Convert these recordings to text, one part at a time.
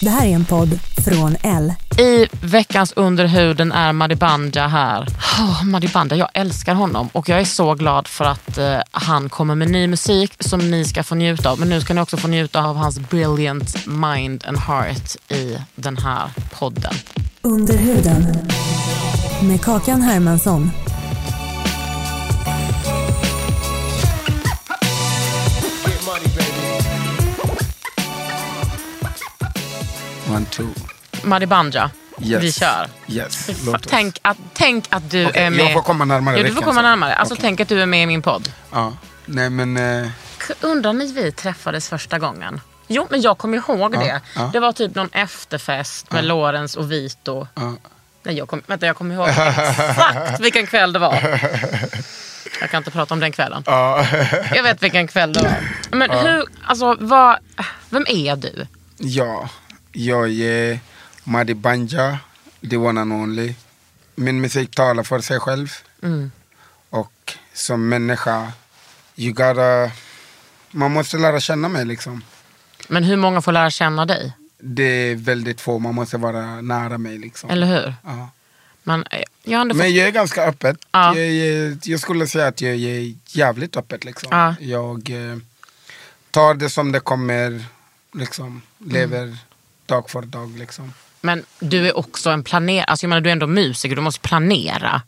Det här är en podd från L. I veckans Under huden är Madibanda här. Oh, Madibanda, jag älskar honom och jag är så glad för att eh, han kommer med ny musik som ni ska få njuta av. Men nu ska ni också få njuta av hans brilliant mind and heart i den här podden. Under huden. Med Kakan Hermansson. One, two. Madibanda, Yes. vi kör. Yes. Tänk att, tänk att du Okej, är med. jag får komma närmare Ja, du får komma närmare. Alltså Okej. tänk att du är med i min podd. Ja. Nej men, eh, Undrar när vi träffades första gången? Jo, men jag kommer ihåg det. ja. Det var typ någon efterfest med Lorenz och Vito. ja. Nej, jag kom, vänta, jag kommer ihåg exakt vilken kväll det var. Jag kan inte prata om den kvällen. Jag vet vilken kväll det var. Men hur, alltså, vad, vem är du? ja, jag är Madi Banja, the one and only. Min musik talar för sig själv. Mm. Och som människa, you gotta, man måste lära känna mig liksom. Men hur många får lära känna dig? Det är väldigt få, man måste vara nära mig liksom. Eller hur? Ja. Man, eh, jag fått, Men jag är ganska öppet. Ja. Jag, är, jag skulle säga att jag är jävligt öppet. Liksom. Ja. Jag eh, tar det som det kommer, liksom, lever Mm. Dag för dag. Liksom. men du är också en planerare. Alltså, jag menar, du är ändå musiker, du måste planera.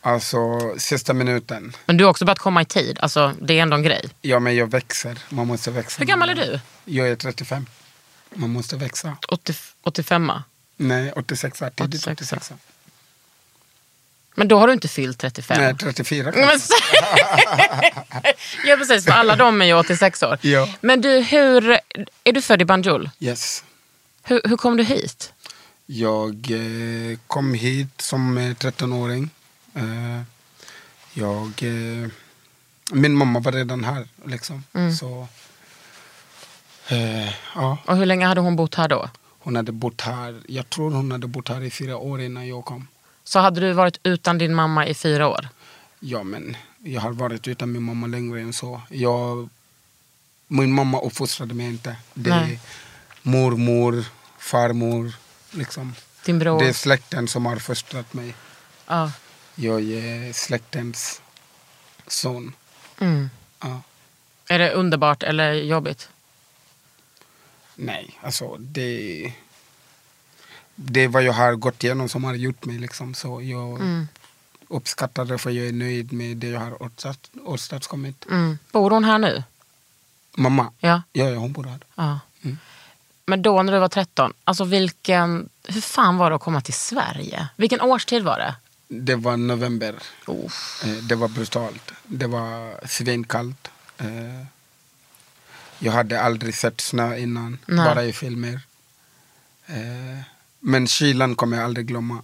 Alltså sista minuten. Men du har också börjat komma i tid. Alltså, det är ändå en grej. Ja men jag växer, man måste växa. Hur gammal är du? Jag är 35. Man måste växa. 80, 85 Nej, 86, tidigt 86. 86. Men då har du inte fyllt 35. Nej, 34 Men, kanske. ja precis, för alla de är ju 86 år. Ja. Men du, hur, är du född i Banjul? Yes. Hur, hur kom du hit? Jag eh, kom hit som eh, 13-åring. Eh, jag, eh, min mamma var redan här. Liksom. Mm. Så, eh, ja, Och hur länge hade hon bott här då? hon hade bott här. Jag tror hon hade bott här i fyra år innan jag kom. Så hade du varit utan din mamma i fyra år? Ja, men jag har varit utan min mamma längre än så. Jag, min mamma uppfostrade mig inte. Det Nej. Mormor, farmor. Liksom. Din bror? Det är släkten som har fostrat mig. Ja. Jag är släktens son. Mm. Ja. Är det underbart eller jobbigt? Nej, alltså det, det är vad jag har gått igenom som har gjort mig. Liksom. Så jag Mm. uppskattar det för jag är nöjd med det jag har åstad- åstadkommit. Mm. Bor hon här nu? Mamma, Ja. ja, ja hon bor här. ja. Mm. Men då när du var 13, alltså vilken, hur fan var det att komma till Sverige? Vilken årstid var det? Det var november. Oh. Det var brutalt. Det var svinkallt. Eh, Jag hade aldrig sett snö innan, Nej. bara i filmer. Eh, Men kylan kommer jag aldrig glömma.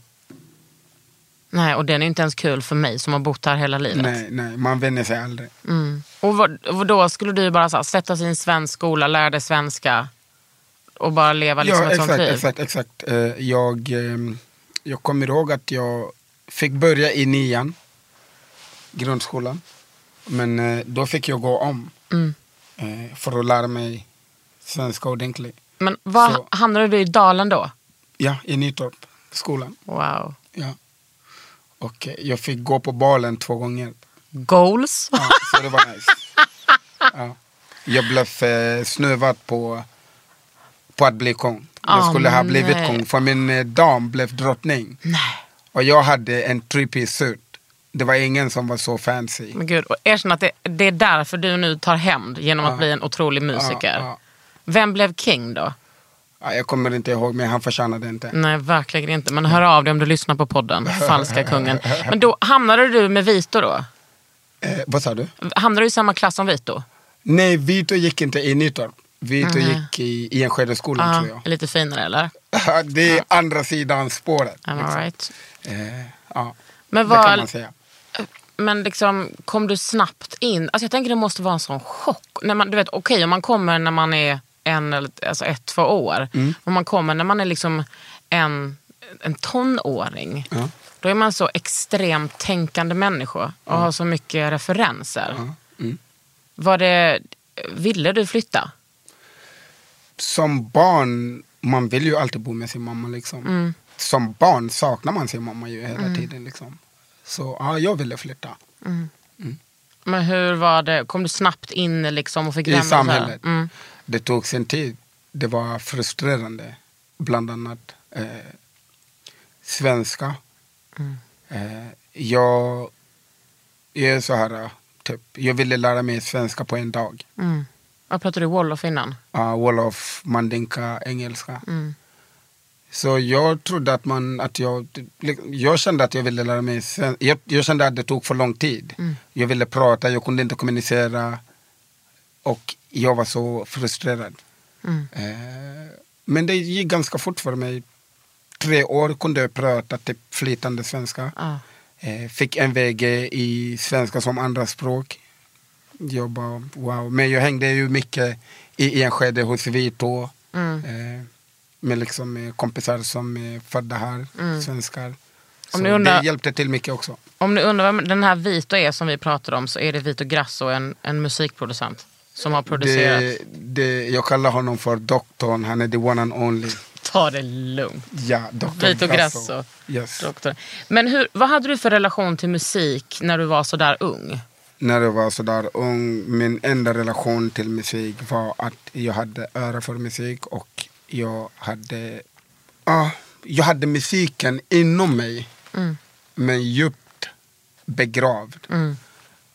Nej, och den är inte ens kul för mig som har bott här hela livet. Nej, nej, man vänjer sig aldrig. Mm. Och, vad, och då skulle du bara så här, sätta sig i en svensk skola, lära dig svenska och bara leva liksom ja, ett sånt exakt, liv? exakt, exakt. Eh, Jag, ehm, jag kommer ihåg att jag fick börja i nian, grundskolan. Men eh, då fick jag gå om Mm. eh, för att lära mig svenska ordentligt. Men vad, Så- hamnade du i Dalen då? Ja, i Nytorp, skolan. Wow. Ja. Och jag fick gå på balen två gånger. Goals? Ja, så det var nice. Ja. Jag blev eh, snövad på, på att bli kung. Jag Ah, skulle ha blivit nej. kung för min eh, dam blev drottning. Nej. Och jag hade en three-piece suit. Det var ingen som var så fancy. Men gud, och erkänn att det, det är därför du nu tar hämnd genom att bli en otrolig musiker. Ja, Vem blev king då? Ja, jag kommer inte ihåg, men han förtjänade inte. Nej, verkligen inte. Men hör av dig om du lyssnar på podden. Falska kungen. Men då hamnade du med Vito då? Eh, vad sa du? Hamnade du i samma klass som Vito? Nej, Vito gick inte i Nytorp. Vito gick i, i Enskedeskolan tror Ja, jag. lite finare eller? det är andra sidan spåret. Am I liksom. right? eh, ja, Men, det kan vad, man säga. men liksom, kom du snabbt in? Alltså jag tänker det måste vara en sån chock. När man, du vet, okej om man kommer när man är en, eller, alltså ett, två år. Mm. Om man kommer när man är liksom en, en tonåring. Ja. Då är man så extremt tänkande människa och har så mycket referenser. Mm. Var det, ville du flytta? Som barn, man vill ju alltid bo med sin mamma. Liksom. Mm. Som barn saknar man sin mamma ju hela tiden. Liksom. Så ja, jag ville flytta. Men hur var det? Kom du snabbt in liksom och fick I samhället. Mm. Det tog sin tid. Det var frustrerande. Bland annat eh, svenska. Mm. Eh, jag, jag är så här, eh, typ, jag ville lära mig svenska på en dag. Vad pratade du Wolof innan? Uh, Wolof, mandinka, engelska. Mm. Så jag trodde att man, att jag, jag kände att jag ville lära mig. Jag, jag kände att det tog för lång tid. Mm. Jag ville prata, jag kunde inte kommunicera. Och jag var så frustrerad. Mm. Eh, men det gick ganska fort för mig. Tre år kunde jag prata typ flytande svenska. Ja. Eh, fick en VG i svenska som andra bara, wow. Men jag hängde ju mycket i Enskede hos Vito. Mm. Eh, med liksom kompisar som är födda här, svenskar. Så Mm. ni undrar- det hjälpte till mycket också. Om ni undrar vem den här Vito är som vi pratade om så är det Vito Grasso, en, en musikproducent. Som har producerat. Det, det, jag kallar honom för doktorn, han är the one and only. Ta det lugnt. Ja, doktor Vito Grasso. Yes. Doktor. Men hur, vad hade du för relation till musik när du var så där ung? När jag var sådär ung, min enda relation till musik var att jag hade öra för musik och jag hade, ja, jag hade musiken inom mig. Mm. Men djupt begravd. Mm.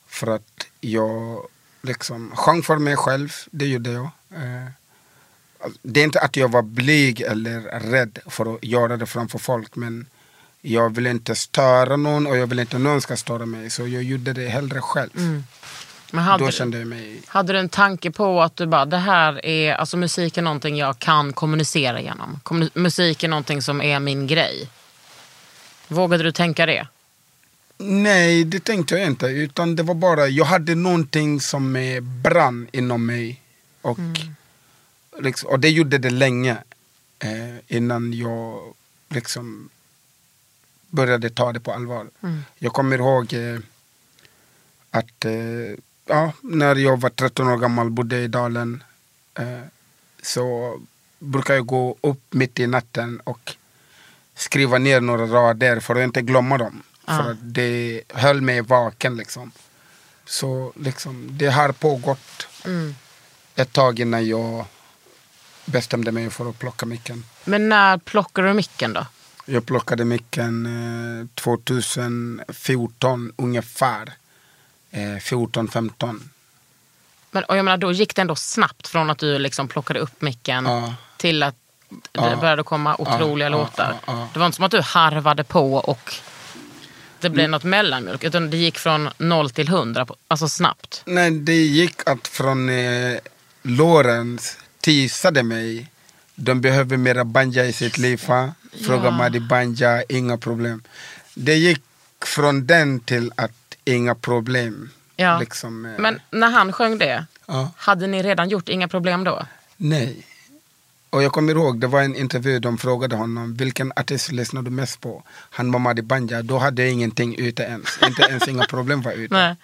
För att jag liksom sjöng för mig själv, det gjorde jag. Eh, det är inte att jag var blyg eller rädd för att göra det framför folk. Men jag vill inte störa någon och jag vill inte någon ska störa mig. Så jag gjorde det hellre själv. Men Mm. hade, Då du- kände jag mig... hade du en tanke på att du bara, det här är, alltså musik är någonting jag kan kommunicera genom. Musik är någonting som är min grej. Vågade du tänka det? Nej, det tänkte jag inte. Utan det var bara, jag hade någonting som brann inom mig. Och, liksom, och det gjorde det länge. Eh, innan jag liksom började ta det på allvar. Jag kommer ihåg eh, att eh, ja, när jag var 13 år gammal bodde i Dalen. Eh, så brukar jag gå upp mitt i natten och skriva ner några rader för att inte glömma dem. För att det höll mig vaken liksom. Så liksom, det har pågått Mm. ett tag innan jag bestämde mig för att plocka micken. Men när plockade du micken då? Jag plockade micken eh, 2014 ungefär. Eh, 14-15. Men, och jag menar, då gick det ändå snabbt från att du liksom plockade upp micken Ja. till att det Ja. började komma otroliga Ja, låtar. Det var inte som att du harvade på och det blev något mellanmjölk. Utan det gick från noll till hundra, alltså snabbt. Nej, det gick att från eh, Lorenz teasade mig. De behöver mera banja i sitt liv. va? Fråga Ja. Madi Banja, inga problem. Det gick från den till att inga problem. Ja. Liksom, eh, Men när han sjöng det, ja. hade ni redan gjort Inga problem då? Nej. Och jag kommer ihåg, det var en intervju, de frågade honom vilken artist lyssnar du mest på? Han var Madi Banja, då hade jag ingenting ute ens. Inte ens inga problem var ute. Nej.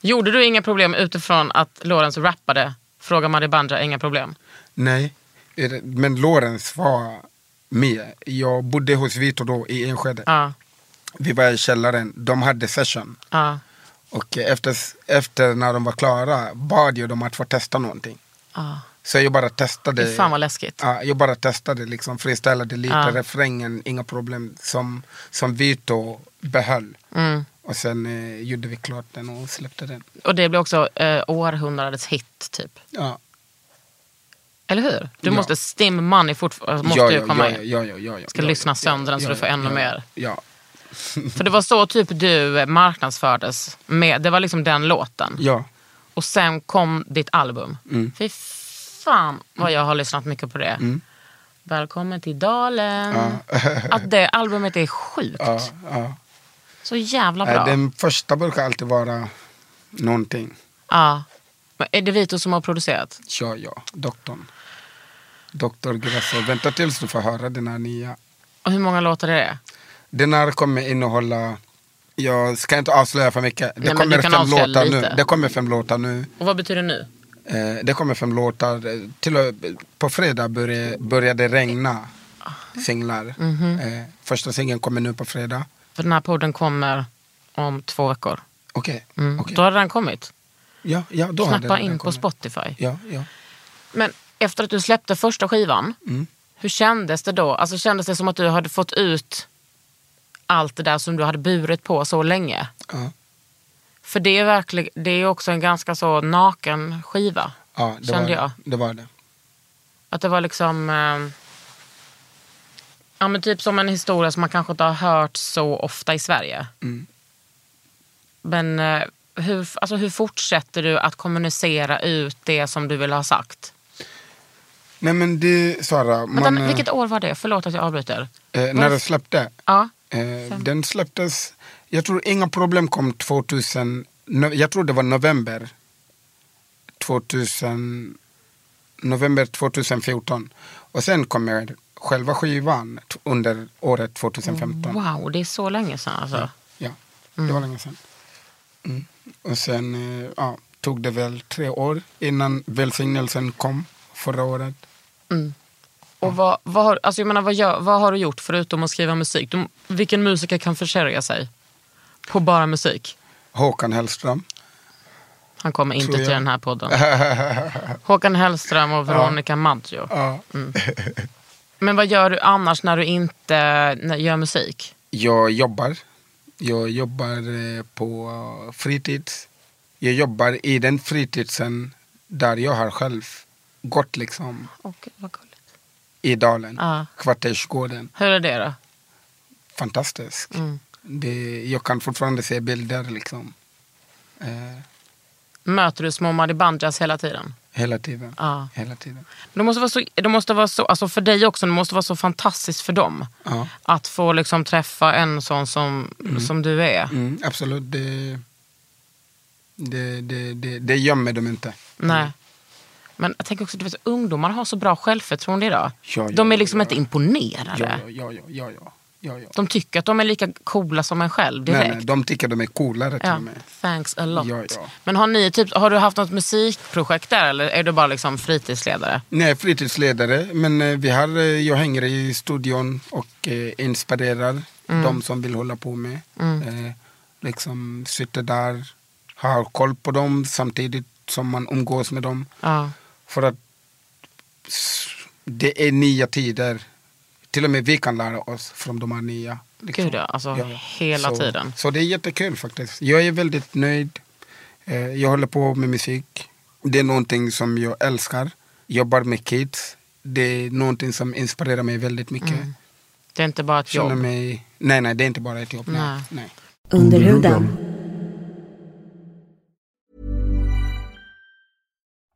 Gjorde du Inga problem utifrån att Lorentz rappade Fråga Madi Banja, Inga problem? Nej, men Lorenz var med. Jag bodde hos Vito då i Enskede. Ja. Vi var i källaren, de hade session. ja. Och efter, efter när de var klara bad jag dem att få testa någonting. ja. Så jag bara testade. Fy fan vad läskigt. Ja, jag bara testade, liksom, freestylade lite, Ja. refrängen, inga problem. Som, som Vito behöll. Mm. Och sen eh, gjorde vi klart den och släppte den. Och det blev också eh, århundradets hit typ. Ja. Eller hur? Du Ja. måste stim money fortfarande. Måste ja, ju ja, komma ja, in. ja, ja, ja, ja, Ska ja, lyssna ja, sönder den så ja, du får ja, ännu ja, mer. Ja, För det var så typ du marknadsfördes. Med, det var liksom den låten. ja. Och sen kom ditt album. Mm. Fy fan vad jag har lyssnat mycket på det. Välkommen till Dalen. Att det albumet är sjukt. ja, ja. Så jävla bra. Den första brukar alltid vara någonting. Ja. Men är det Vito som har producerat? Ja, ja, doktorn. Doktor Grasso. Vänta tills du får höra den här nya. Och hur många låtar är det? Den här kommer innehålla, jag ska inte avslöja för mycket. Det Nej, kommer fem låtar lite. nu. Det kommer fem låtar nu. Och vad betyder nu? Eh, det kommer fem låtar. Eh, Till och, på fredag börjar det regna singlar. Mhm. eh, första singeln kommer nu på fredag. För den här podden kommer om två veckor. Okej. Mm. okej. Då har den kommit. Ja, ja, då Knappa den in på. Spotify. Ja, ja. Men efter att du släppte första skivan, Mm. hur kändes det då? Alltså kändes det som att du hade fått ut allt det där som du hade burit på så länge? ja. För det är verkligen, det är också en ganska så naken skiva. ja det Kände jag. Det. det var det. Att det var liksom... Eh, ja men typ som en historia som man kanske inte har hört så ofta i Sverige. Mm. Men eh, hur, alltså, hur fortsätter du att kommunicera ut det som du vill ha sagt? Nej men det, Sara, man, den, eh, vilket år var det? Förlåt att jag avbryter. eh, när det släppte. Ja. Eh, den släpptes, jag tror Inga problem kom 2000, no, jag tror det var november 2000, november 2014. Och sen kommer själva skivan under året 2015. Wow, det är så länge sedan alltså. Ja, det var länge sedan. Mm. Och sen eh, ja, tog det väl tre år innan välsignelsen kom förra året. Och vad, vad, har, alltså jag menar, vad, gör, vad har du gjort förutom att skriva musik? Du, vilken musiker kan försörja sig på bara musik? Håkan Hellström. Han kommer inte till den här podden. Håkan Hellström och Veronica Maggio. Ja. Men vad gör du annars när du inte gör musik? Jag jobbar. Jag jobbar eh, på fritids. Jag jobbar i den fritidsen där jag har själv gått liksom Okej, vad gulligt. i dalen. Ja. Kvartersgården. Hur är det då? Fantastiskt. Mm. Det, jag kan fortfarande se bilder liksom. Eh, Möter du små Madibanjas hela tiden? Hela tiden. Ja. Hela tiden. Det måste vara så, det måste vara så alltså för dig också, det måste vara så fantastiskt för dem. Ja. Att få liksom träffa en sån som, som du är. Mm, absolut. Det, det, det, det, det gömmer de inte. Nej. Men jag tänker också, du vet, ungdomar har så bra självförtroende idag. Ja, ja, de är liksom inte ja. imponerade. Ja, ja, ja, ja, ja, ja. De tycker att de är lika coola som en själv direkt. Nej, nej, de tycker de är coolare till Ja, och med. thanks a lot. Ja. Men har, ni typ, har du haft något musikprojekt där eller är du bara liksom fritidsledare? Nej, fritidsledare. Men eh, vi har, eh, jag hänger i studion och eh, inspirerar Mm. de som vill hålla på med. Eh, liksom sitter där, har koll på dem samtidigt som man umgås med dem. För att det är nya tider. Till och med vi kan lära oss från de här nya. liksom. Gud ja, alltså hela så, tiden. Så det är jättekul faktiskt. Jag är väldigt nöjd. Eh, Jag håller på med musik. Det är någonting som jag älskar. Jobbar med kids. Det är någonting som inspirerar mig väldigt mycket. Det är inte bara ett Känner jobb. mig... Nej, nej, det är inte bara ett jobb. Nej. Nej. Nej. Under huden.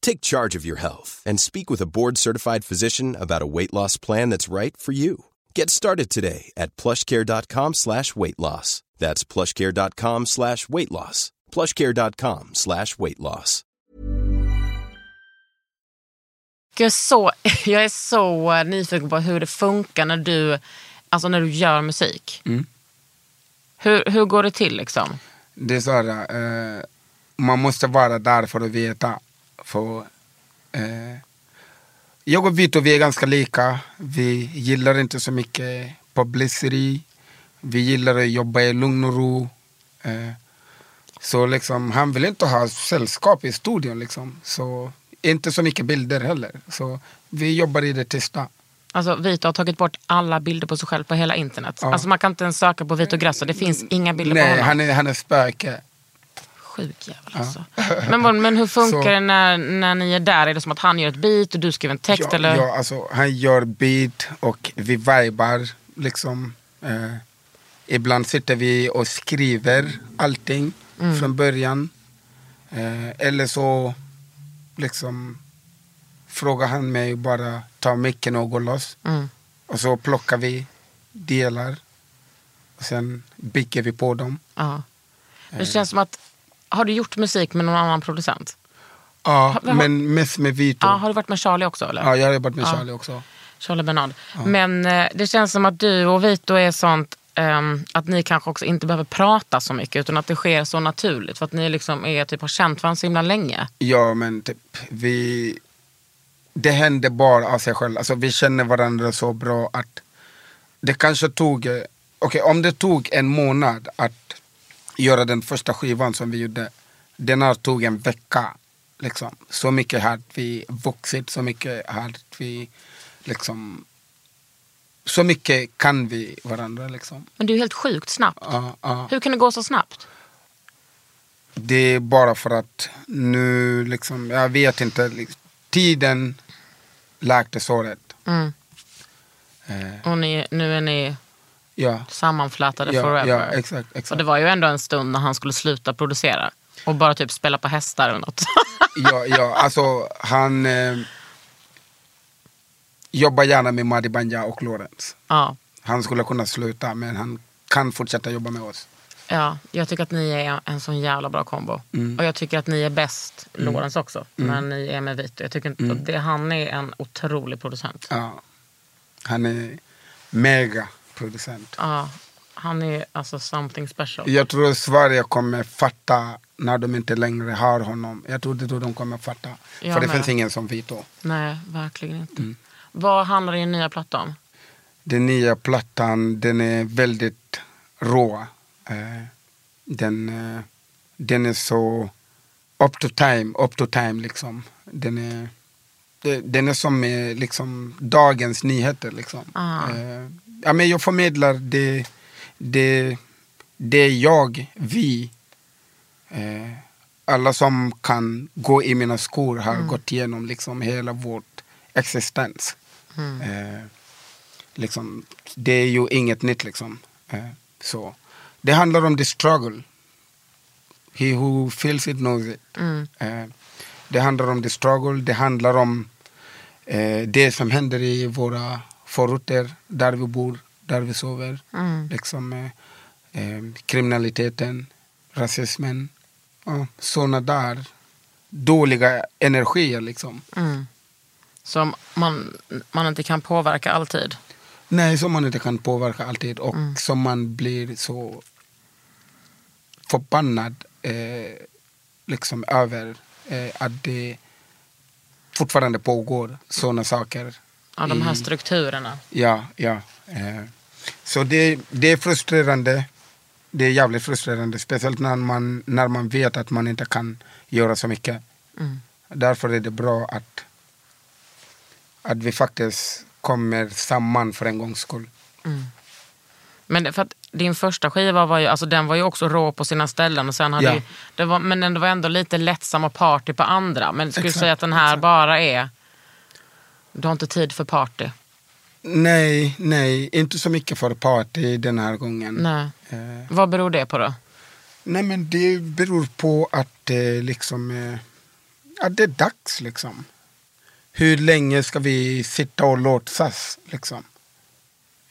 Take charge of your health and speak with a board-certified physician about a weight loss plan that's right for you. Get started today at plushcare.com slash weight loss. That's plushcare.com slash weight loss. plushcare.com slash weight loss. Jag är, så, jag är så eh, nyfiken på hur det funkar när du, alltså när du gör musik. Hur, hur går det till liksom? Det är så här, eh, man måste vara där för att veta. För, eh, jag och Vito vi är ganska lika. Vi gillar inte så mycket publicity. Vi gillar att jobba i lugn och ro. Eh, så liksom, han vill inte ha sällskap i studion. Liksom. Så inte så mycket bilder heller. Så vi jobbar i det tysta. Alltså Vito har tagit bort alla bilder på sig själv på hela internet. Alltså man kan inte ens söka på Vito Grasso, det finns inga bilder på Nej, honom. han är, han är spöke. Sjuk jävel alltså. Men, vad- men hur funkar Så- det när, när ni är där? Är det som att han gör ett beat och du skriver en text? Eller? ja, alltså, han gör beat och vi vibar. Liksom. Eh, ibland sitter vi och skriver allting Mm. från början. Eh, eller så liksom frågar han mig bara ta micken och gå loss. Mm. Och så plockar vi delar. Och sen bygger vi på dem. Ja. Det känns som att, har du gjort musik med någon annan producent? Ja, Ha- har- men mest med Vito. Ja, har du varit med Charlie också? Eller? Ja, jag har jobbat med Ja. Charlie också. Charlie Bernard. Men eh, det känns som att du och Vito är sånt ehm, att ni kanske också inte behöver prata så mycket utan att det sker så naturligt för att ni liksom är, typ, har känt varandra så himla länge. Ja, men typ, vi... Det hände bara av sig själv. Alltså, vi känner varandra så bra att det kanske tog... eh, Okej, om det tog en månad att göra den första skivan som vi gjorde. Den här tog en vecka. Liksom. Så mycket hade vi vuxit, så mycket hade vi liksom... Så mycket kan vi varandra liksom. Men det är ju helt sjukt snabbt. Ja, ja. Hur kan det gå så snabbt? Det är bara för att nu liksom, jag vet inte, liksom, tiden läkte såret. Mm. Eh, Och ni, nu är ni ja, sammanflätade ja, forever. ja, exakt. och exakt. det var ju ändå en stund när han skulle sluta producera och bara typ spela på hästar eller något. ja, ja, alltså han eh, jobbar gärna med Madi Banja och Lorenz. ja. Han skulle kunna sluta men han kan fortsätta jobba med oss. Ja, jag tycker att ni är en sån jävla bra kombo. Mm. Och jag tycker att ni är bäst, Lorentz också, när ni är med Vito. Jag tycker Mm. det, han är en otrolig producent. Ja. Han är mega producent. Ja, han är alltså something special. Jag tror Sverige kommer fatta när de inte längre har honom. Jag tror då de kommer fatta. Jag För det med. finns ingen som Vito. Nej, verkligen inte. Mm. Vad handlar din nya platta om? Den nya plattan den är väldigt rå. Eh, den, eh, den är så up to time, up to time liksom. Den är, den är som eh, liksom dagens nyheter liksom. Ah. Eh, ja, men jag förmedlar det, det, det jag, vi, eh, alla som kan gå i mina skor har gått igenom liksom hela vårt existens. Eh, liksom, det är ju inget nytt liksom. Eh, så. Det handlar om the struggle. He who feels it knows it. Eh, det handlar om the struggle, det handlar om eh, det som händer i våra förorter, där vi bor, där vi sover. Liksom, eh, eh, kriminaliteten, rasismen, ja, sådana där dåliga energier liksom. Som man, man inte kan påverka alltid. Nej, som man inte kan påverka alltid och som man blir så förbannad eh, liksom över eh, att det fortfarande pågår sådana saker. Ja, de här i- strukturerna. Ja, ja. Eh, så det, det är frustrerande. Det är jävligt frustrerande, speciellt när man, när man vet att man inte kan göra så mycket. Därför är det bra att, att vi faktiskt kommer samman för en gångs skull. Men det, för att din första skiva var ju, alltså den var ju också rå på sina ställen. Och sen hade Ja. ju, det var, men det var ändå lite lättsam och party på andra. Men skulle du Exakt, säga att den här exakt. bara är, du har inte tid för party? Nej, nej, inte så mycket för party den här gången. Nej. Eh, Vad beror det på då? nej men det beror på att eh, liksom, eh, att det är dags liksom. Hur länge ska vi sitta och låtsas liksom?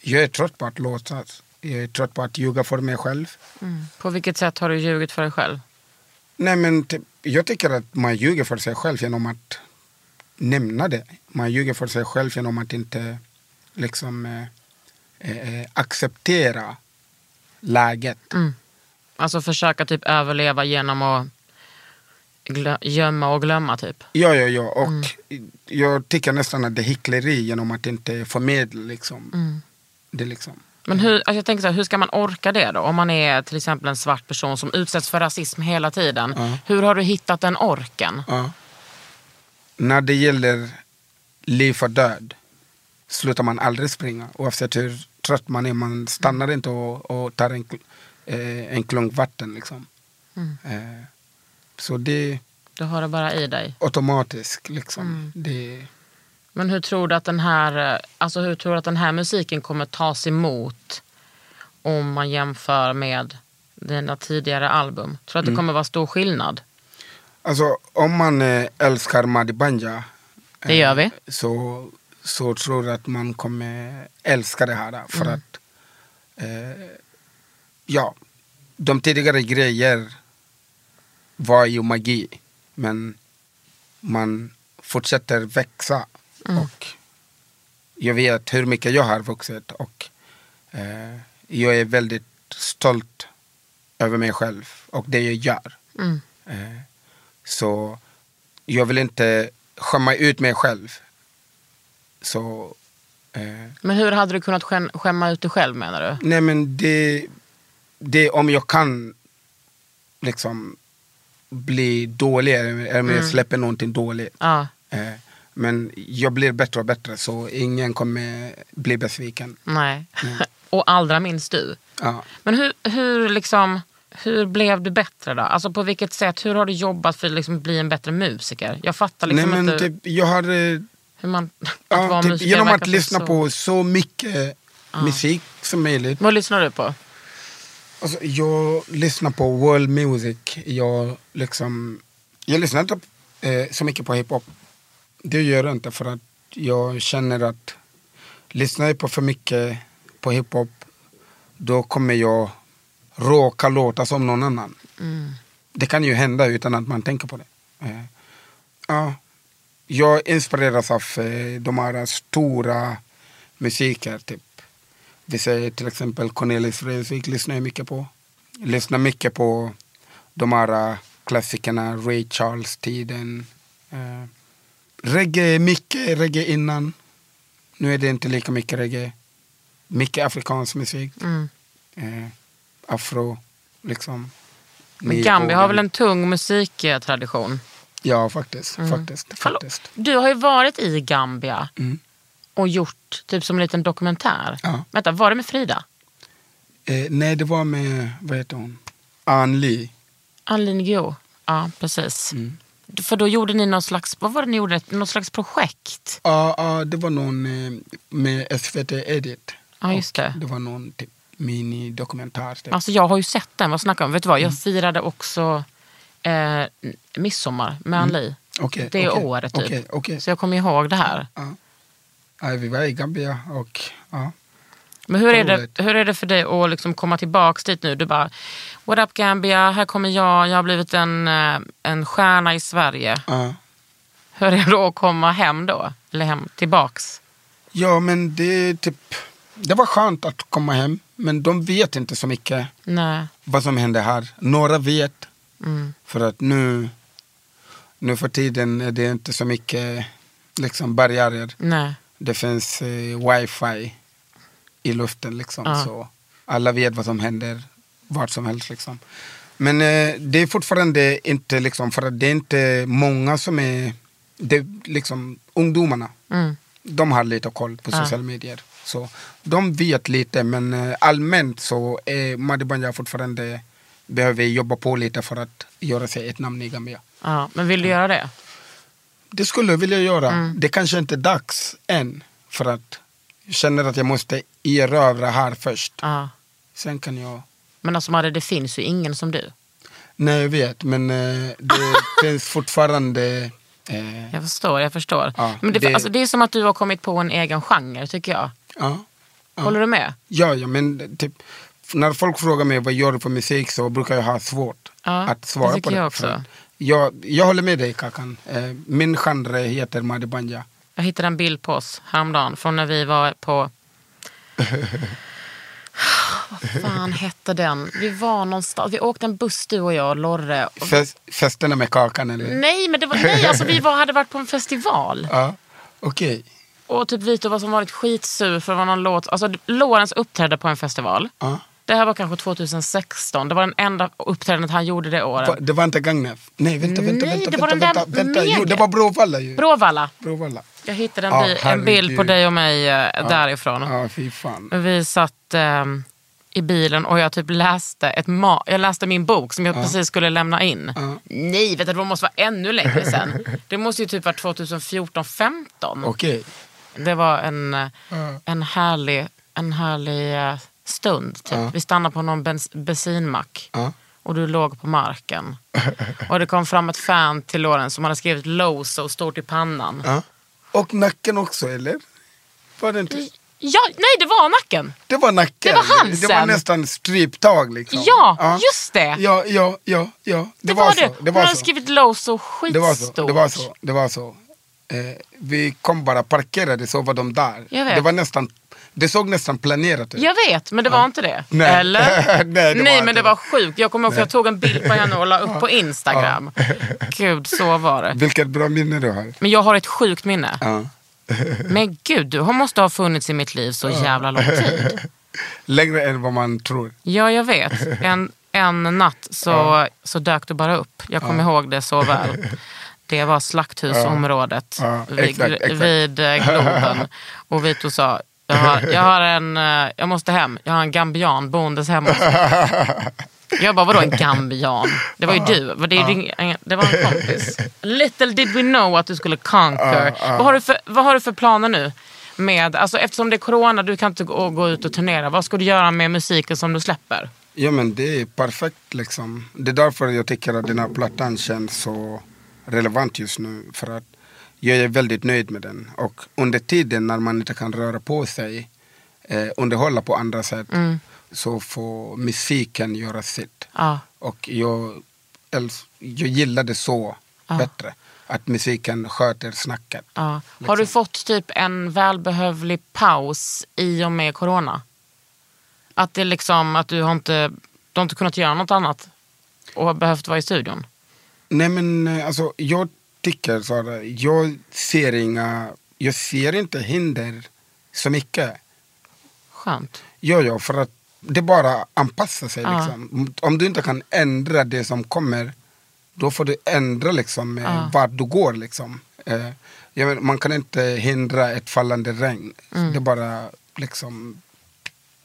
Jag är trött på att låtsas. Jag är trött på att ljuga för mig själv. På vilket sätt har du ljugit för dig själv? Nej, men typ, jag tycker att man ljuger för sig själv genom att nämna det. Man ljuger för sig själv genom att inte liksom eh, eh, acceptera läget. Alltså försöka typ överleva genom att gömma och glömma typ. Ja, ja, ja. Och jag tycker nästan att det är hyckleri genom att inte förmedla liksom. Det liksom. Men hur, alltså jag tänker så här, hur ska man orka det då? Om man är till exempel en svart person som utsätts för rasism hela tiden. Hur har du hittat den orken? Ja. När det gäller liv och död slutar man aldrig springa. Oavsett hur trött man är. Man stannar inte och, och tar en, eh, en klunk vatten. Liksom. Eh, så det Du har det bara i dig. automatiskt. Liksom. Det, Men hur tror du att den här, eh, alltså hur tror du att den här musiken kommer tas emot om man jämför med dina tidigare album? Tror du att det kommer vara stor skillnad? alltså, om man eh, älskar Madi Banja Det gör vi. så, så tror jag att man kommer älska det här. För att eh, ja, de tidigare grejer var ju magi. Men man fortsätter växa. Och jag vet hur mycket jag har vuxit. Och eh, jag är väldigt stolt över mig själv och det jag gör. Mm. Eh, så jag vill inte skämma ut mig själv. Så, eh, Men hur hade du kunnat skäm- skämma ut dig själv menar du? nej men det, det om jag kan liksom bli dålig eller om jag släpper någonting dåligt. Ja, Eh, men jag blir bättre och bättre så ingen kommer bli besviken. nej. och allra minst du. Ja. Men hur, hur, liksom, hur blev du bättre då? Alltså på vilket sätt? Hur har du jobbat för att liksom bli en bättre musiker? Jag fattar liksom nej men inte typ, jag har eh, hur man... Att ja, vara typ, genom att så lyssna svårt. på så mycket musik som möjligt. Vad lyssnar du på? Alltså, jag lyssnar på world music. Jag, liksom, jag lyssnar inte eh, så mycket på hiphop. Det gör jag inte för att jag känner att lyssnar jag på för mycket på hiphop då kommer jag råka låta som någon annan. Det kan ju hända utan att man tänker på det. Eh, ja, jag inspireras av eh, de här stora musiker. Typ. Vi säger till exempel Cornelis Vreeswijk lyssnar jag mycket på. Lyssnar mycket på de här äh, klassikerna, Ray Charles-tiden. Reggae, mycket reggae innan. Nu är det inte lika mycket reggae. Mycket afrikansk musik. Mm. Eh, afro, liksom. Men Gambia har väl en tung musiktradition? Ja, faktiskt. faktiskt, Hallå, faktiskt. Du har ju varit i Gambia Mm. och gjort typ som en liten dokumentär. Ja. Vänta, var det med Frida? Eh, nej, det var med, vad heter hon? Ann Lee. Ann Guillou? Ja, precis. Mm. För då gjorde ni någon slags, vad var det ni gjorde? Någon slags projekt? Ja, ja, det var någon eh, med SVT Edit. Ja, just det. Det var någon typ minidokumentär. Typ. Alltså jag har ju sett den, vad snackar om? Vet du vad, jag Mm. firade också eh, midsommar med Ann Li. Okej, Det okej, året typ. okej, okej. Så jag kommer ihåg det här. Ja, vi var i Gambia och ja. Men hur är, det, hur är det för dig att liksom komma tillbaks dit nu? Du bara, what up Gambia, här kommer jag, jag har blivit en, eh, en stjärna i Sverige. ja. Hur är det då att komma hem då? Eller hem tillbaks? Ja, men det är typ, det var skönt att komma hem. Men de vet inte så mycket Nej. vad som händer här. Några vet. Mm. För att nu, nu för tiden är det inte så mycket liksom, barriärer. Nej. Det finns eh, wifi i luften liksom. Ja. Så alla vet vad som händer vart som helst liksom. Men eh, det är fortfarande inte liksom, för att det är inte många som är, det liksom ungdomarna. Mm. De har lite koll på Ja. sociala medier. Så de vet lite men eh, allmänt så är Madi Banja fortfarande behöver jobba på lite för att göra sig ett namn i Gambia. Ja, men vill du göra det? Det skulle jag vilja göra. Mm. Det kanske inte är dags än. För att känner att jag måste erövra här först. Ja. Sen kan jag... Men alltså Madde, det finns ju ingen som du. Nej jag vet men eh, det finns fortfarande... Eh, Jag förstår, jag förstår. Ja, men det, det- Alltså, det är som att du har kommit på en egen genre tycker jag. ja. Håller du med? Ja, ja, men typ, när folk frågar mig vad gör du för musik så brukar jag ha svårt Ja, att svara det på det. jag också. Jag, jag håller med dig Kakan. Eh, min genre heter Madi Banja. Jag hittade en bild på oss häromdagen från när vi var på... Vad fan hette den? Vi var någonstans, vi åkte en buss du och jag, Lorre. Och... Fest, festerna med Kakan eller? Nej, men det var, nej, alltså vi var, hade varit på en festival. Ja, okej. Och typ Vito var som varit skitsur för det var någon låt. Alltså Lorentz uppträdde på en festival. Ja. Det här var kanske 2016. Det var den enda uppträdandet han gjorde det året. Det var inte Gagnef? Nej, vänta, vänta, Nej, vänta. det var vänta, den där vänta, vänta. Jo, det var Bråvalla ju. Bråvalla. Bråvalla. Jag hittade en, Ja, bi- en bild på dig och mig eh, därifrån. Ja, fy fan. Vi satt ehm, i bilen och jag typ läste, ett ma- jag läste min bok som jag precis skulle lämna in. Nej, vet du, det måste vara ännu längre sen. Det måste ju typ vara 2014-15. Okej. Det var en, eh, en härlig, en härlig eh, stund. Typ. Vi stannade på någon bens- bensinmack. Ja. Och du låg på marken. Och det kom fram ett fan till Loren som hade skrivit Loso stort i pannan. Ja. Och nacken också, eller? Var det inte? Ja, nej det var nacken. Det var nacken. Det var halsen. Det var nästan stryptag liksom. Ja, just det. Ja, ja, ja, ja. Det, Det, var, var så. det. Det Hon var hade så. skrivit Loso Det var så. skitstort. Det var så. Det var så. Eh, vi kom bara parkerade så var de där. Det var nästan, det såg nästan planerat ut. Jag vet, men det var inte det. Nej. Eller? Nej, det var men det var sjukt. Jag kommer ihåg för jag tog en bild på henne och la upp på Instagram. Gud, så var det. Vilket bra minne du har. Men jag har ett sjukt minne. Ja. Men gud, du måste ha funnits i mitt liv så jävla lång tid. Längre än vad man tror. Ja, jag vet. En, en natt så, så dök du bara upp. Jag kommer ihåg det så väl. Det var slakthusområdet Ja, vid, exakt, exakt. vid eh, Globen. Och Vito sa, jag har, jag har en, eh, jag måste hem, jag har en gambian boendes hemma hos mig." Jag bara, vadå en gambian? Det var ju du. Det, det var en kompis. Little did we know att du skulle conquer. Vad, har du för, vad har du för planer nu? Med, alltså, eftersom det är corona, du kan inte gå, gå ut och turnera. Vad ska du göra med musiken som du släpper? Ja men det är perfekt liksom. Det är därför jag tycker att den här plattan känns så relevant just nu. För att jag är väldigt nöjd med den. Och under tiden när man inte kan röra på sig, eh, underhålla på andra sätt, så får musiken göra sitt. Ja. Och jag, jag gillar det så bättre. Att musiken sköter snacket. Ja. Har du fått typ en välbehövlig paus i och med corona? Att det liksom, att du har inte, du har inte kunnat göra något annat och har behövt vara i studion? Nej men eh, alltså jag tycker så här, jag ser inga, jag ser inte hinder så mycket. Skönt. Ja, ja, för att det bara anpassar sig Ja. liksom. Om du inte kan ändra det som kommer, då får du ändra liksom eh, Ja. vart du går liksom. Eh, menar, man kan inte hindra ett fallande regn. Mm. Det bara liksom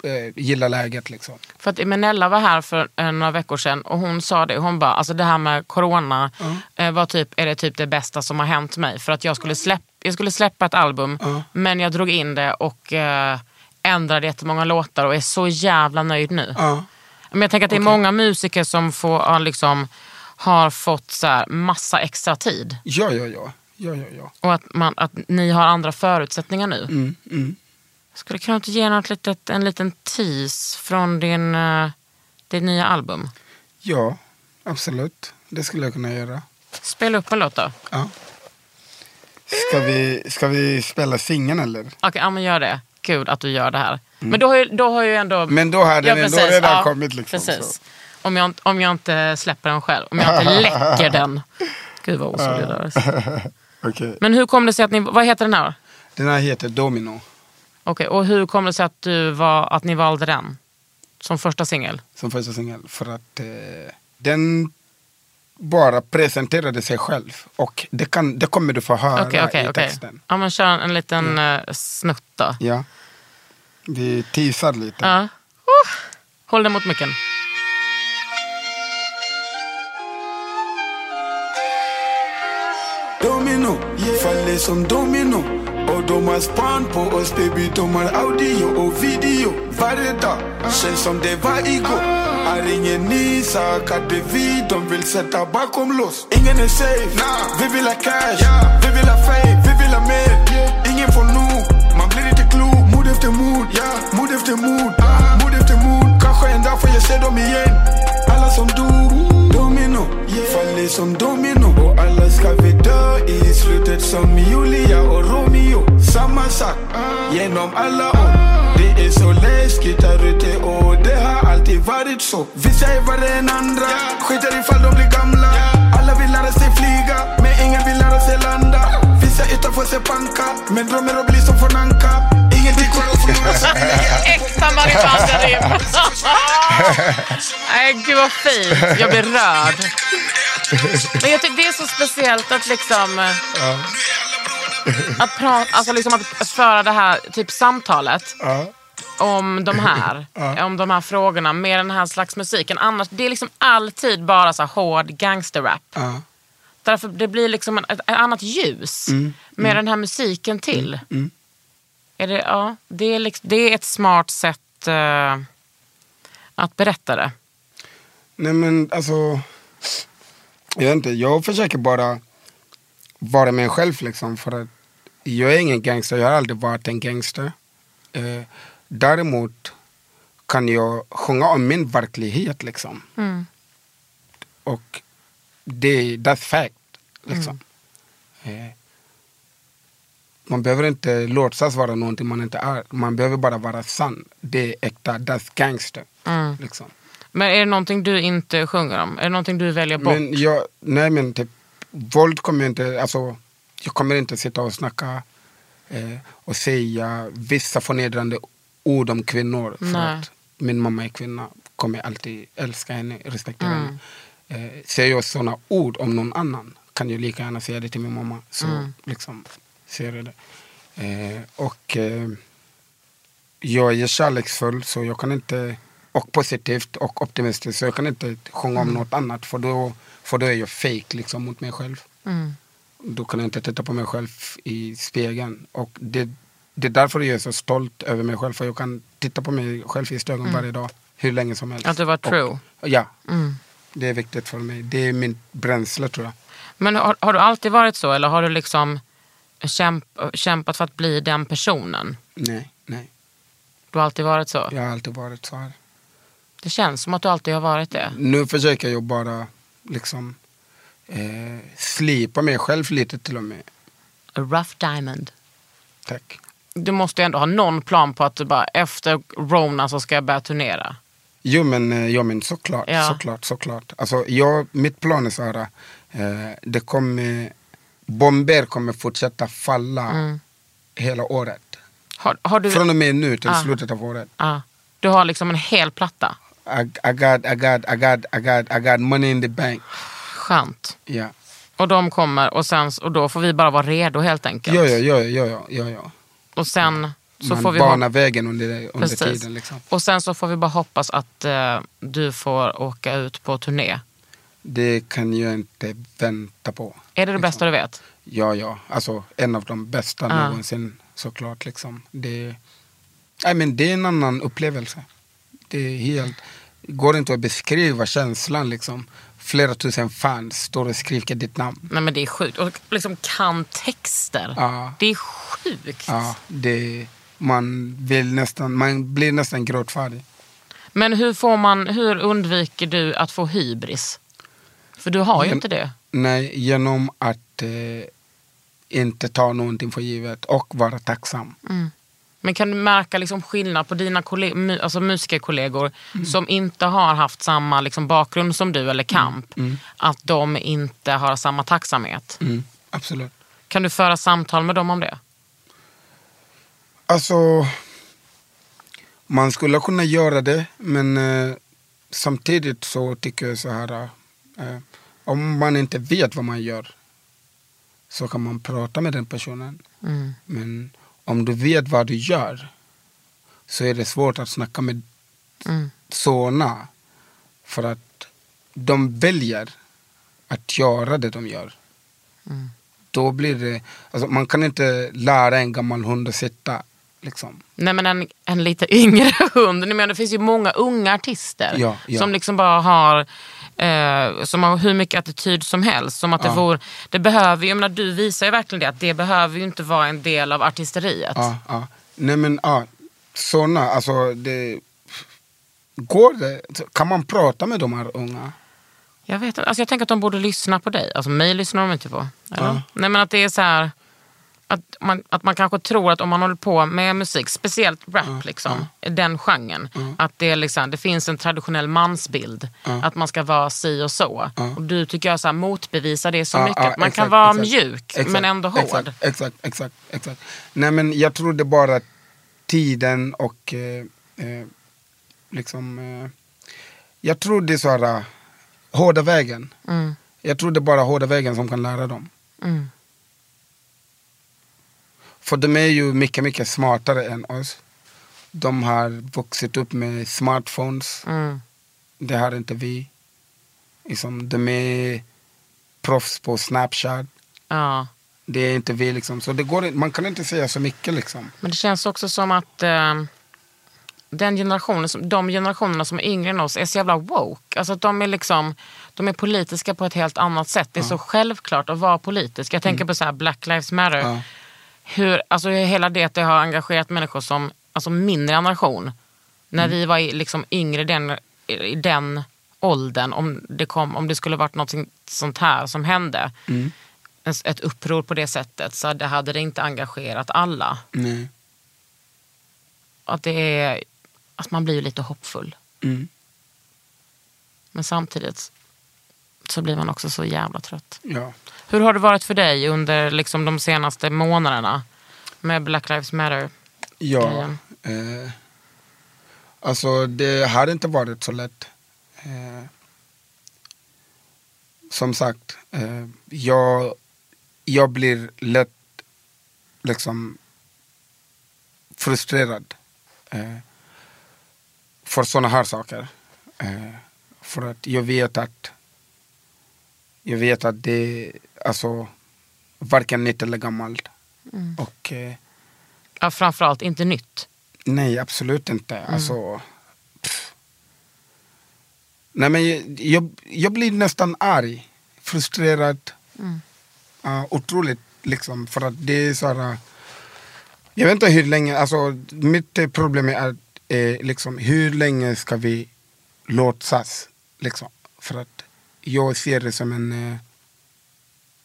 eh, gilla läget liksom. För att Emenella var här för eh, några veckor sedan och hon sa det, hon bara, alltså det här med corona eh, var typ, är det typ det bästa som har hänt mig. För att jag skulle, släpp, jag skulle släppa ett album men jag drog in det och eh, ändrade jättemånga låtar och är så jävla nöjd nu. Ja. Men jag tänker att det är många musiker som får, liksom, har fått så här, massa extra tid. Ja, ja, ja. ja, ja, ja. Och att, man, att ni har andra förutsättningar nu. Mm, mm. Skulle du kunna inte ge något litet, en liten tease från din, uh, ditt nya album? ja, absolut. Det skulle jag kunna göra. Spela upp en låt då. Ja. Ska, vi, ska vi spela singeln eller? Okej, ja, men gör det. Kul att du gör det här. Men då har ju, då har ju ändå... Mm. Men då har den ändå precis, redan kommit, liksom, Precis. så. Om, jag, om jag inte släpper den själv. Om jag inte läcker den. Gud vad osolidariskt. Okej. Men hur kom det sig att ni... Vad heter den här? Den här heter Domino. Okej, och hur kom det sig att, du var, att ni valde den? Som första singel? som första singel. För att eh, den bara presenterade sig själv. Och det, kan, det kommer du få höra Okej, okej, i texten. Ja, men kör en liten uh, snutt då. Ja. Vi teasar lite. Ja. Uh. Håll den mot micken. Domino, faller som domino och de har span på oss baby De har audio och video. Varje dag, känns som det var igår Har ingen ny sak att det är vi de vill sätta bakom lås Ingen är safe, vi vill ha cash. Vi vill ha fame, vi vill ha mer Yeah. Nej, gud vad fint. Jag blir rörd. Men jag tycker det är så speciellt att liksom... eh, Att, prata, alltså liksom att föra det här typ samtalet om de här om de här frågorna med den här slags musiken. Annars, det är liksom alltid bara så hård gangsterrap. Ja. Därför det blir liksom ett, ett annat ljus med den här musiken till. Är det, ja, det, är liksom, det är ett smart sätt eh, att berätta det. Nej men alltså, jag vet inte, jag försöker bara vara mig själv liksom. För att jag är ingen gangster, jag har aldrig varit en gangster. Eh, däremot kan jag sjunga om min verklighet liksom. Och det that's fact. Liksom. Eh, man behöver inte låtsas vara någonting man inte är. Man behöver bara vara sann. Det är äkta, that's gangster. Liksom. Men är det någonting du inte sjunger om? Är det någonting du väljer bort? Men jag, nej men typ, våld kommer jag inte, alltså jag kommer inte sitta och snacka eh, och säga vissa förnedrande ord om kvinnor. För Nej. att min mamma är kvinna, kommer jag alltid älska henne, respektera Mm. henne. Eh, säger jag sådana ord om någon annan kan jag lika gärna säga det till min mamma. Så Mm. liksom ser jag det. Eh, och eh, jag är kärleksfull så jag kan inte, och positivt och optimistisk så jag kan inte sjunga om något annat för då, för då är jag fake liksom mot mig själv. Då kan jag inte titta på mig själv i spegeln. Och det, det är därför jag är så stolt över mig själv för jag kan titta på mig själv i ögonen varje dag hur länge som helst. Att du var true. Mm. Och, ja, det är viktigt för mig. Det är min bränsle tror jag. Men har, har du alltid varit så eller har du liksom kämp, kämpat för att bli den personen? Nej, nej. Du har alltid varit så? Jag har alltid varit så här. Det känns som att du alltid har varit det. Nu försöker jag bara liksom eh, slipa mig själv lite till och med. A rough diamond. Tack. Du måste ju ändå ha någon plan på att du bara efter Rona så ska jag börja turnera. Jo men, eh, ja, men såklart, Ja. såklart, såklart. Alltså, jag, mitt plan är så här, eh, det kommer, bomber kommer fortsätta falla Mm. hela året. Har, har du, Från och med nu till Ah. slutet av året. ja, du har liksom en hel platta. I, I, got, I, got, I, got, I, got, I got money in the bank. Skönt. Ja, Och de kommer och, sen, och då får vi bara vara redo helt enkelt. ja, ja, ja, ja, ja, ja, ja. Och sen så Man får vi banar hop- vägen under, under Precis. tiden. Liksom. Och sen så får vi bara hoppas att eh, du får åka ut på turné. Det kan jag inte vänta på. Är det det bästa du vet? Ja, ja. Alltså en av de bästa Ah. någonsin såklart. Liksom. Det, nej, men det är en annan upplevelse. Det är helt, går inte att beskriva känslan. Liksom. Flera tusen fans står och skriker ditt namn. Nej men det är sjukt. Och liksom kan texter. Ja. Det är sjukt. Ja, det, man, vill nästan, man blir nästan gråtfärdig. Men hur, får man, hur undviker du att få hybris? För du har ju Gen- inte det. Nej, genom att eh, inte ta någonting för givet och vara tacksam. Men kan du märka liksom skillnad på dina kolle- mu- alltså musikerkollegor Mm. som inte har haft samma liksom bakgrund som du eller kamp? Att de inte har samma tacksamhet? Mm, absolut. Kan du föra samtal med dem om det? Alltså, man skulle kunna göra det, men eh, samtidigt så tycker jag så här. Eh, om man inte vet vad man gör så kan man prata med den personen. Mm. Men om du vet vad du gör så är det svårt att snacka med Mm. såna. För att de väljer att göra det de gör. Mm. Då blir det, alltså man kan inte lära en gammal hund att sitta. Liksom. Nej men en, en lite yngre hund. Menar, det finns ju många unga artister Ja, ja. som liksom bara har eh, som har hur mycket attityd som helst. Som att det, Ja. vore, det behöver ju, menar, du visar ju verkligen det, att det behöver ju inte vara en del av artisteriet. Ja. Nej men ja, sådana, alltså det... Går det? Kan man prata med de här unga? Jag vet inte. Alltså jag tänker att de borde lyssna på dig. Alltså mig lyssnar de inte på. Nej men att det är så här. Att man, att man kanske tror att om man håller på med musik, speciellt rap, liksom, den genren. Att det, är liksom, det finns en traditionell mansbild. Att man ska vara si och så. Och du tycker jag så här, motbevisar det så mycket. ja, man kan exakt, vara exakt. mjuk Exakt, men ändå hård. Exakt, exakt, exakt, exakt. Nej men jag tror det bara tiden och eh, eh, liksom... Eh, jag tror det är så här, eh, hårda vägen. Mm. Jag tror det är bara hårda vägen som kan lära dem. Mm. För de är ju mycket, mycket smartare än oss. De har vuxit upp med smartphones. Mm. Det har inte vi. Liksom, de är proffs på Snapchat. Ja. Det är inte vi. Liksom. Så det går, man kan inte säga så mycket. Liksom. Men det känns också som att eh, den generationen, som- de generationerna som är yngre än oss är så jävla woke. Alltså att de är liksom, de är politiska på ett helt annat sätt. Det är så självklart att vara politisk. Jag tänker på så här Black Lives Matter. Ja. Hur, alltså hela det, att det har engagerat människor som, alltså min generation. När vi var liksom yngre den, i den åldern, om det, kom, om det skulle varit något sånt här som hände. En- Ett uppror på det sättet så det hade det inte engagerat alla. Nej. Att det är, att man blir lite hoppfull. Mm. Men samtidigt så blir man också så jävla trött. Ja. Hur har det varit för dig under liksom, de senaste månaderna med Black Lives Matter? Ja, eh, alltså det har inte varit så lätt. Eh, som sagt, eh, jag, jag blir lätt liksom frustrerad eh, för sådana här saker. Eh, för att jag vet att jag vet att det är alltså varken nytt eller gammalt. Och eh, Ja, framförallt inte nytt. Nej, absolut inte. Alltså, pff. Nej, men jag, jag, jag blir nästan arg, frustrerad. Ja, otroligt, liksom. För att det är så här... Jag vet inte hur länge, alltså mitt eh, problem är att, eh, liksom, hur länge ska vi låtsas? Liksom? För att jag ser det som en, eh,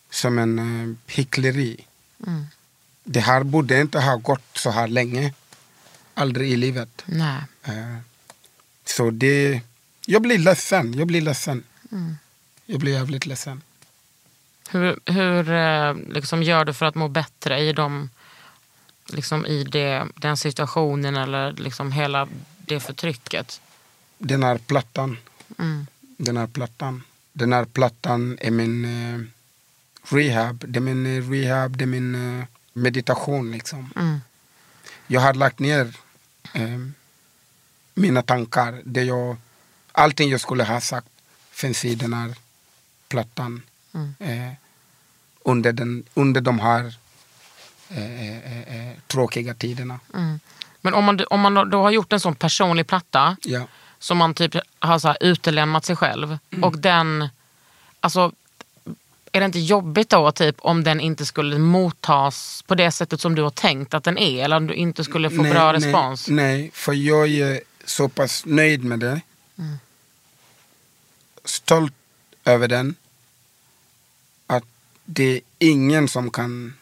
som en eh, hyckleri. Det här borde inte ha gått så här länge. Aldrig i livet. Nej. Eh, Så det... Jag blir ledsen. Jag blir ledsen. Jag blir jävligt ledsen. Hur, hur liksom gör du för att må bättre i, de, liksom i det, den situationen eller liksom hela det förtrycket? Den här plattan. Den här plattan. Den här plattan är min eh, rehab. Det är min eh, rehab, det är min eh, meditation liksom. Mm. Jag har lagt ner eh, mina tankar. Det jag, allting jag skulle ha sagt finns i den här plattan. Eh, under, den, under de här eh, tråkiga tiderna. Men om man, om man då har gjort en sån personlig platta Ja. Som man typ har så utelämnat sig själv och den, alltså är det inte jobbigt då typ om den inte skulle mottas på det sättet som du har tänkt att den är eller om du inte skulle få bra respons? Nej, nej, för jag är så pass nöjd med det. Stolt över den. Att det är ingen som kan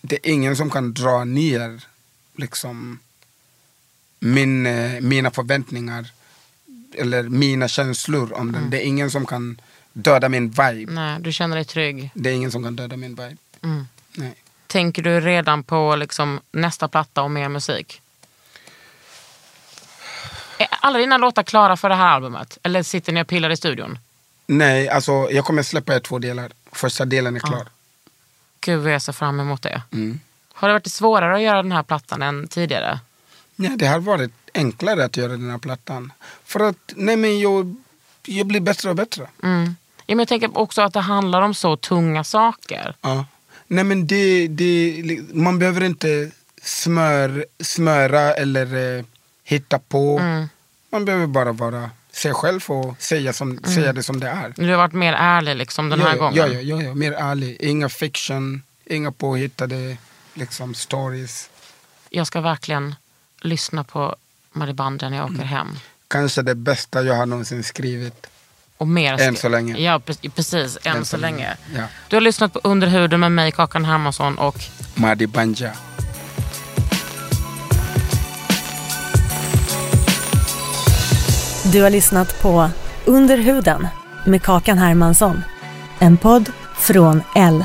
det är ingen som kan dra ner liksom min, eh, mina förväntningar eller mina känslor om den. Det är ingen som kan döda min vibe. Nej, du känner dig trygg. Det är ingen som kan döda min vibe. Mm. Nej. Tänker du redan på liksom nästa platta och mer musik? Är alla dina låtar klara för det här albumet? Eller sitter ni och pillar i studion? Nej, alltså jag kommer släppa i två delar. Första delen är klar. Gud vad jag ser fram emot det. Mm. Har det varit svårare att göra den här plattan än tidigare? Nej, det har varit enklare att göra den här plattan. För att nej, men jag, jag blir bättre och bättre. Mm. Ja, men jag tänker också att det handlar om så tunga saker. Ja. Nej, men det, det, man behöver inte smör, smöra eller eh, hitta på. Mm. Man behöver bara vara sig själv och säga, som, säga det som det är. Du har varit mer ärlig liksom den ja, här ja, gången. Ja, ja, ja, ja, mer ärlig. Inga fiction, inga påhittade liksom, stories. Jag ska verkligen lyssna på Maribanda när jag åker hem. Kanske det bästa jag har någonsin skrivit. Och mer Än så länge. Ja, pre- precis. Än, så länge. Ja. Du har lyssnat på Under huden med mig, Kakan Hermansson och Madi Banja. Du har lyssnat på Under huden med Kakan Hermansson. En podd från L.